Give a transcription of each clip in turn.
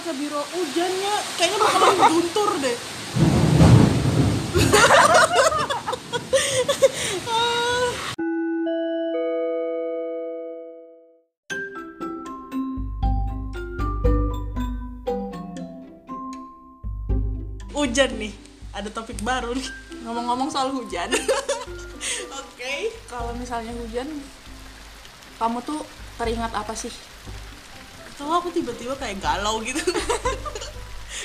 Kak Biro. Hujannya kayaknya bakalan guntur deh. Hujan nih ada topik baru nih. Ngomong-ngomong soal hujan, oke kalau misalnya hujan, kamu tuh teringat apa sih? Tahu aku tiba-tiba kayak galau gitu.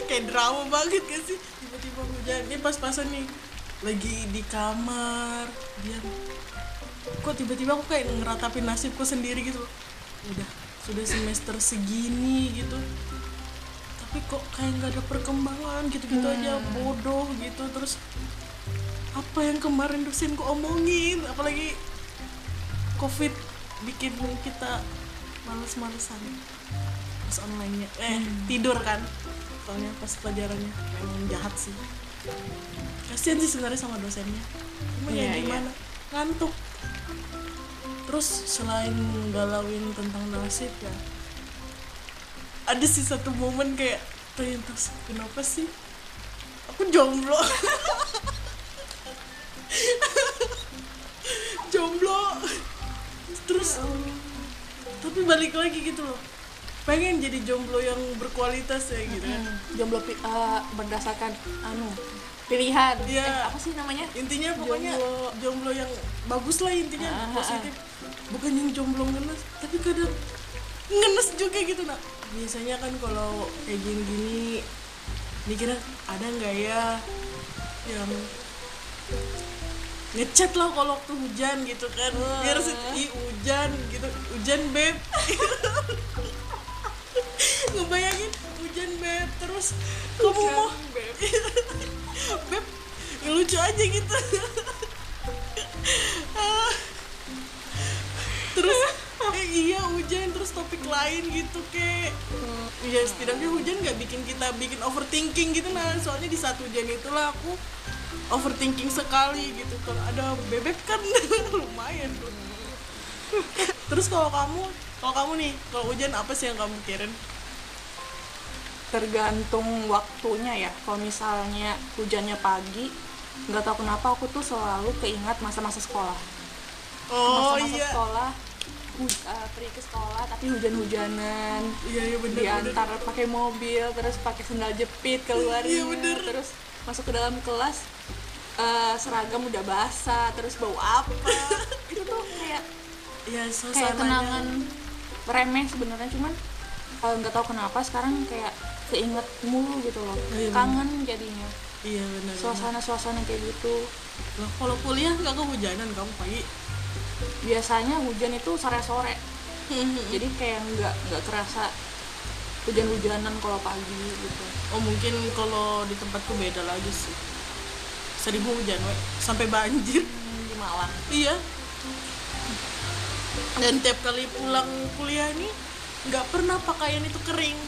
Kayak drama banget gak sih? Tiba-tiba hujan. Ini pas-pasan nih lagi di kamar. Diam kok tiba-tiba aku kayak ngeratapin nasibku sendiri gitu udah sudah semester segini gitu. Tapi kok kayak nggak ada perkembangan gitu-gitu aja bodoh gitu. Terus apa yang kemarin dosenku omongin? Apalagi covid bikin kita males-malesan. Pas online nya eh tidur kan. Soalnya pas pelajarannya. Emang jahat sih. Kasian sih sebenarnya sama dosennya. Cuma Iya, ya iya. gimana? Ngantuk. Terus selain galauin tentang nasib ya ada sih satu momen kayak terlintas kenapa sih? Aku jomblo. Jomblo. Terus tapi balik lagi gitu loh pengen jadi jomblo yang berkualitas ya gitu kan Jomblo pi- eh, berdasarkan anu pilihan. Iya. Eh, apa sih namanya? intinya pokoknya Jomblo. jomblo, yang bagus lah intinya Ah, ah, positif bukan yang jomblo ngenes tapi kadang ngenes juga gitu nak biasanya kan kalau kayak gini-gini mikirnya ada nggak ya yang ngechat lah kalau waktu hujan gitu kan. Biar sih ih hujan gitu. Hujan beb. Ngebayangin hujan beb. Terus kamu mau? Beb. Ya lucu aja gitu. Terus eh, iya hujan. Terus topik lain gitu kek. Ya setidaknya hujan nggak bikin kita bikin overthinking gitu nah soalnya di saat hujan itulah aku overthinking sekali gitu. Kalau ada bebek kan lumayan tuh. Terus kalau kamu kalau kamu nih kalau hujan apa sih yang kamu pikirin? Tergantung waktunya ya. Kalau misalnya hujannya pagi nggak tahu kenapa aku tuh selalu keingat masa-masa sekolah. Oh masa-masa iya. sekolah hu- eh, pergi ke sekolah tapi hujan-hujanan. Iya iya bener bener. diantar pakai mobil terus pakai sendal jepit keluarnya Iya, bener. terus masuk ke dalam kelas eh, seragam udah basah terus bau apa. Itu tuh kayak iya kayak kenangan remeh sebenarnya cuman kalau nggak tahu kenapa sekarang kayak keinget mulu gitu loh. Iya, bener. kangen jadinya. Iya benar suasana-suasana kayak gitu. Lah, kalau kuliah nggak kehujanan kamu pagi biasanya hujan itu sore-sore. Jadi kayak nggak nggak kerasa hujan-hujanan kalau pagi gitu. Oh mungkin kalau di tempatku beda lagi sih. Seribu hujan we sampai banjir. Hmm, di Malang. Iya. Dan tiap kali pulang kuliah nih nggak pernah pakaian itu kering.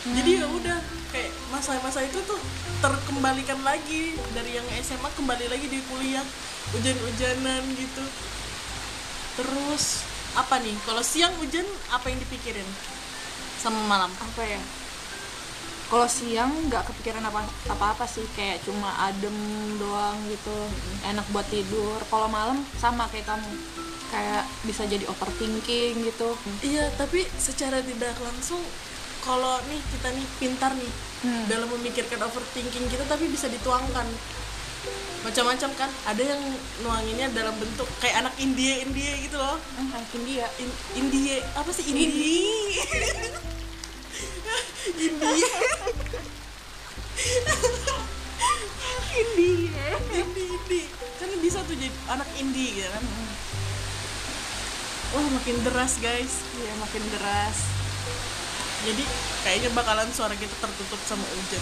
Jadi ya udah kayak masa-masa itu tuh terkembalikan lagi. Dari yang SMA kembali lagi di kuliah. Hujan-hujanan gitu. Terus apa nih? Kalau siang hujan apa yang dipikirin sama malam. Apa ya? Kalau siang nggak kepikiran apa apa apa sih kayak cuma adem doang gitu enak buat tidur. Kalau malam sama kayak kamu kayak bisa jadi overthinking gitu. Iya, tapi secara tidak langsung kalau nih kita nih pintar nih Hmm. dalam memikirkan overthinking kita tapi bisa dituangkan macam-macam kan? Ada yang nuanginnya dalam bentuk kayak anak India India gitu loh. Eh, yakin dia In, India apa sih India India India Indi Indi kan bisa tuh jadi anak indie gitu kan? Wah makin deras guys. Iya makin deras. Jadi kayaknya bakalan suara kita tertutup sama hujan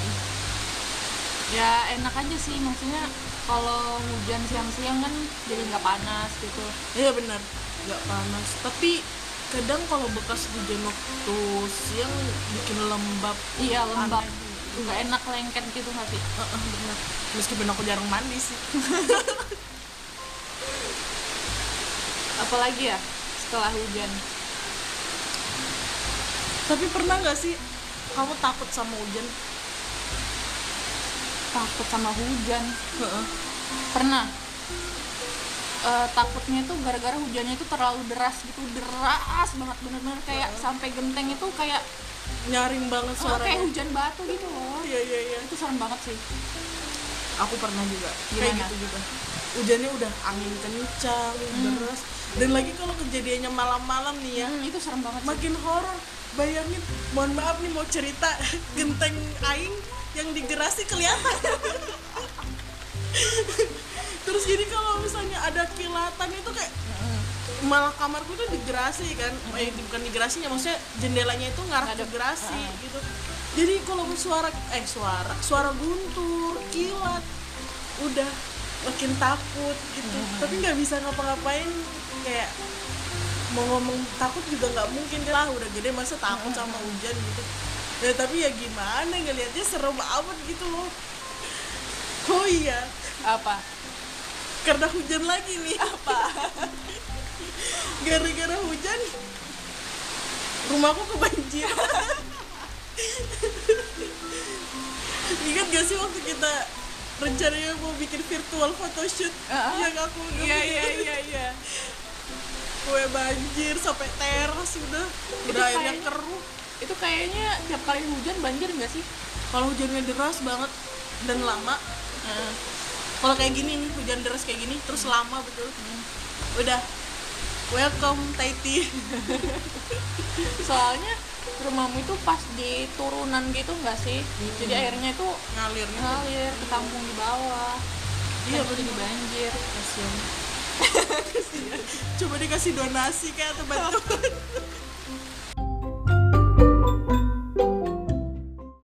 ya enak aja sih maksudnya kalau hujan siang-siang kan jadi nggak panas gitu Iya benar, nggak panas. Tapi kadang kalau bekas hujan waktu siang bikin lembab. iya lembab nggak enak lengket gitu nggak sih Heeh, benar. Meskipun aku jarang mandi sih. apalagi ya setelah hujan Tapi pernah nggak sih kamu takut sama hujan takut sama hujan. Heeh. pernah. Eh, takutnya itu gara-gara hujannya itu terlalu deras gitu deras banget bener-bener kayak sampai genteng itu kayak nyaring banget oh, kayak hujan batu gitu loh. Iya iya iya. Itu serem banget sih. Aku pernah juga. Kayak Gimana? gitu juga. Hujannya udah angin kencang deras. Dan lagi kalau kejadiannya malam-malam nih ya. Hmm, itu serem banget sih. makin horor. Bayangin mohon maaf nih mau cerita genteng aing yang digerasi kelihatan. Terus jadi kalau misalnya ada kilatan itu kayak malah kamarku tuh digerasi kan. Eh bukan digerasinya maksudnya jendelanya itu ngarah ke gerasi Heeh. gitu. Jadi kalau suara eh suara suara guntur kilat udah makin takut gitu. Tapi nggak bisa ngapa-ngapain kayak mau ngomong takut juga nggak mungkin lah. Udah gede masa takut sama hujan gitu ya tapi ya gimana ngelihatnya serem amat gitu loh. Oh iya. Apa? Karena hujan lagi nih. Apa? Gara-gara hujan rumahku kebanjiran ingat gak sih waktu kita rencananya mau bikin virtual photoshoot Ah, ah. yang aku iya iya iya iya. Kue banjir sampai teras udah. Udah airnya keruh itu kayaknya tiap kali hujan banjir nggak sih? Kalau hujannya deras banget dan lama. Hmm. kalau kayak gini nih hujan deras kayak gini terus lama betul. Udah welcome Taiti. Soalnya rumahmu itu pas di turunan gitu nggak sih? Jadi airnya itu ngalirnya ngalir ke kampung di bawah. Iya, iya jadi banjir. Kasian coba dikasih donasi kayak atau bantuan